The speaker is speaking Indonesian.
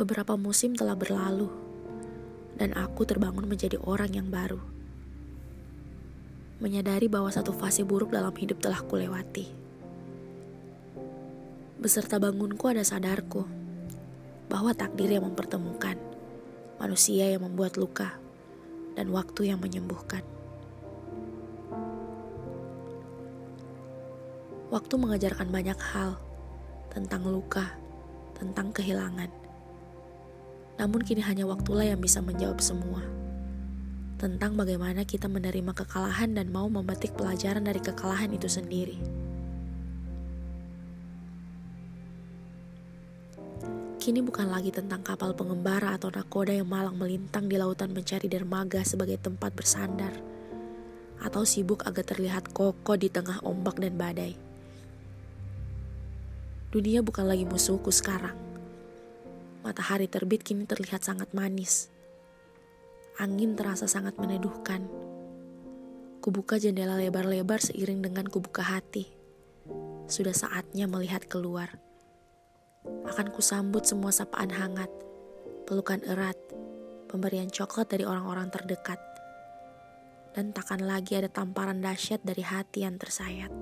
Beberapa musim telah berlalu, dan aku terbangun menjadi orang yang baru. Menyadari bahwa satu fase buruk dalam hidup telah kulewati. Beserta bangunku ada sadarku bahwa takdir yang mempertemukan, manusia yang membuat luka, dan waktu yang menyembuhkan. Waktu mengajarkan banyak hal tentang luka, tentang kehilangan. Namun kini hanya waktulah yang bisa menjawab semua. Tentang bagaimana kita menerima kekalahan dan mau memetik pelajaran dari kekalahan itu sendiri. Kini bukan lagi tentang kapal pengembara atau nakoda yang malang melintang di lautan mencari dermaga sebagai tempat bersandar. Atau sibuk agar terlihat kokoh di tengah ombak dan badai. Dunia bukan lagi musuhku sekarang. Matahari terbit kini terlihat sangat manis. Angin terasa sangat meneduhkan. Kubuka jendela lebar-lebar seiring dengan kubuka hati. Sudah saatnya melihat keluar. Akan kusambut semua sapaan hangat, pelukan erat, pemberian coklat dari orang-orang terdekat. Dan takkan lagi ada tamparan dahsyat dari hati yang tersayat.